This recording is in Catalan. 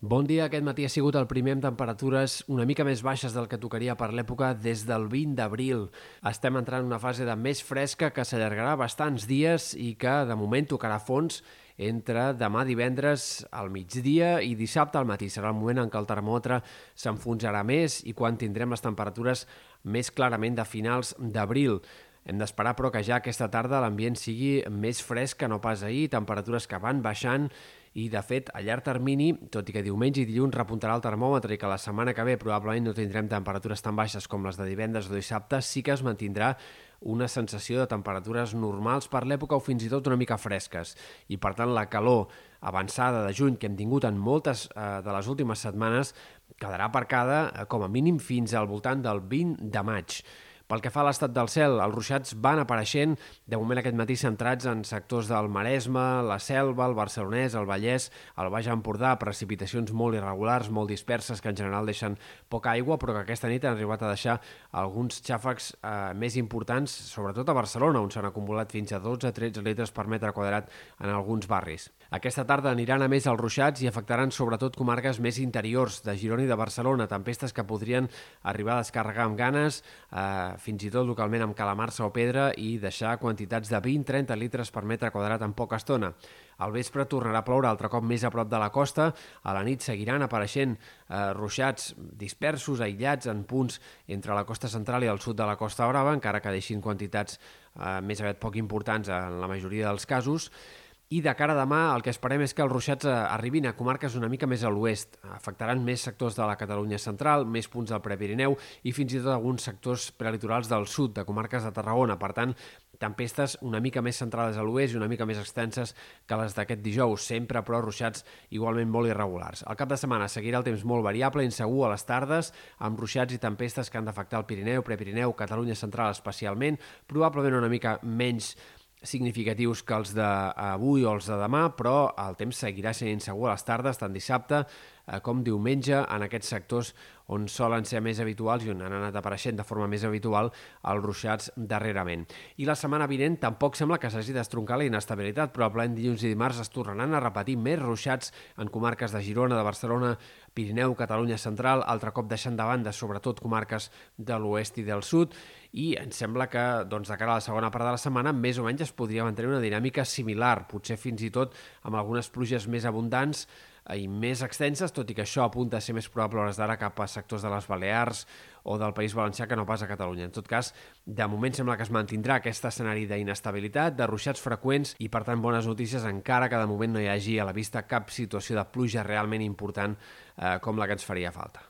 Bon dia. Aquest matí ha sigut el primer amb temperatures una mica més baixes del que tocaria per l'època des del 20 d'abril. Estem entrant en una fase de més fresca que s'allargarà bastants dies i que de moment tocarà fons entre demà divendres al migdia i dissabte al matí. Serà el moment en què el termòmetre s'enfonsarà més i quan tindrem les temperatures més clarament de finals d'abril. Hem d'esperar, però, que ja aquesta tarda l'ambient sigui més fresc que no pas ahir, temperatures que van baixant i, de fet, a llarg termini, tot i que diumenge i dilluns repuntarà el termòmetre i que la setmana que ve probablement no tindrem temperatures tan baixes com les de divendres o dissabte, sí que es mantindrà una sensació de temperatures normals per l'època o fins i tot una mica fresques. I, per tant, la calor avançada de juny que hem tingut en moltes eh, de les últimes setmanes quedarà aparcada eh, com a mínim fins al voltant del 20 de maig. Pel que fa a l'estat del cel, els ruixats van apareixent, de moment aquest matí centrats en sectors del Maresme, la Selva, el Barcelonès, el Vallès, el Baix Empordà, precipitacions molt irregulars, molt disperses, que en general deixen poca aigua, però que aquesta nit han arribat a deixar alguns xàfecs eh, més importants, sobretot a Barcelona, on s'han acumulat fins a 12-13 litres per metre quadrat en alguns barris. Aquesta tarda aniran a més els ruixats i afectaran sobretot comarques més interiors de Girona i de Barcelona, tempestes que podrien arribar a descarregar amb ganes, eh, fins i tot localment amb calamarsa o pedra i deixar quantitats de 20-30 litres per metre quadrat en poca estona. Al vespre tornarà a ploure altre cop més a prop de la costa. A la nit seguiran apareixent eh, ruixats dispersos, aïllats, en punts entre la costa central i el sud de la Costa Brava, encara que deixin quantitats eh, més aviat poc importants en la majoria dels casos. I de cara a demà el que esperem és que els ruixats eh, arribin a comarques una mica més a l'oest. Afectaran més sectors de la Catalunya central, més punts del Prepirineu i fins i tot alguns sectors prelitorals del sud, de comarques de Tarragona. Per tant, tempestes una mica més centrades a l'oest i una mica més extenses que les d'aquest dijous, sempre però ruixats igualment molt irregulars. El cap de setmana seguirà el temps molt variable, insegur a les tardes, amb ruixats i tempestes que han d'afectar el Pirineu, Prepirineu, Catalunya central especialment, probablement una mica menys significatius que els d'avui o els de demà, però el temps seguirà sent insegur a les tardes, tant dissabte eh, com diumenge, en aquests sectors on solen ser més habituals i on han anat apareixent de forma més habitual els ruixats darrerament. I la setmana vinent tampoc sembla que s'hagi d'estroncar la inestabilitat, probablement dilluns i dimarts es tornaran a repetir més ruixats en comarques de Girona, de Barcelona, Pirineu, Catalunya Central, altre cop deixant de banda sobretot comarques de l'oest i del sud, i ens sembla que doncs, de cara a la segona part de la setmana més o menys es podria mantenir una dinàmica similar, potser fins i tot amb algunes pluges més abundants i més extenses, tot i que això apunta a ser més probable hores d'ara cap a sectors de les Balears o del País Valencià que no pas a Catalunya. En tot cas, de moment sembla que es mantindrà aquest escenari d'inestabilitat, de ruixats freqüents i, per tant, bones notícies encara que de moment no hi hagi a la vista cap situació de pluja realment important eh, com la que ens faria falta.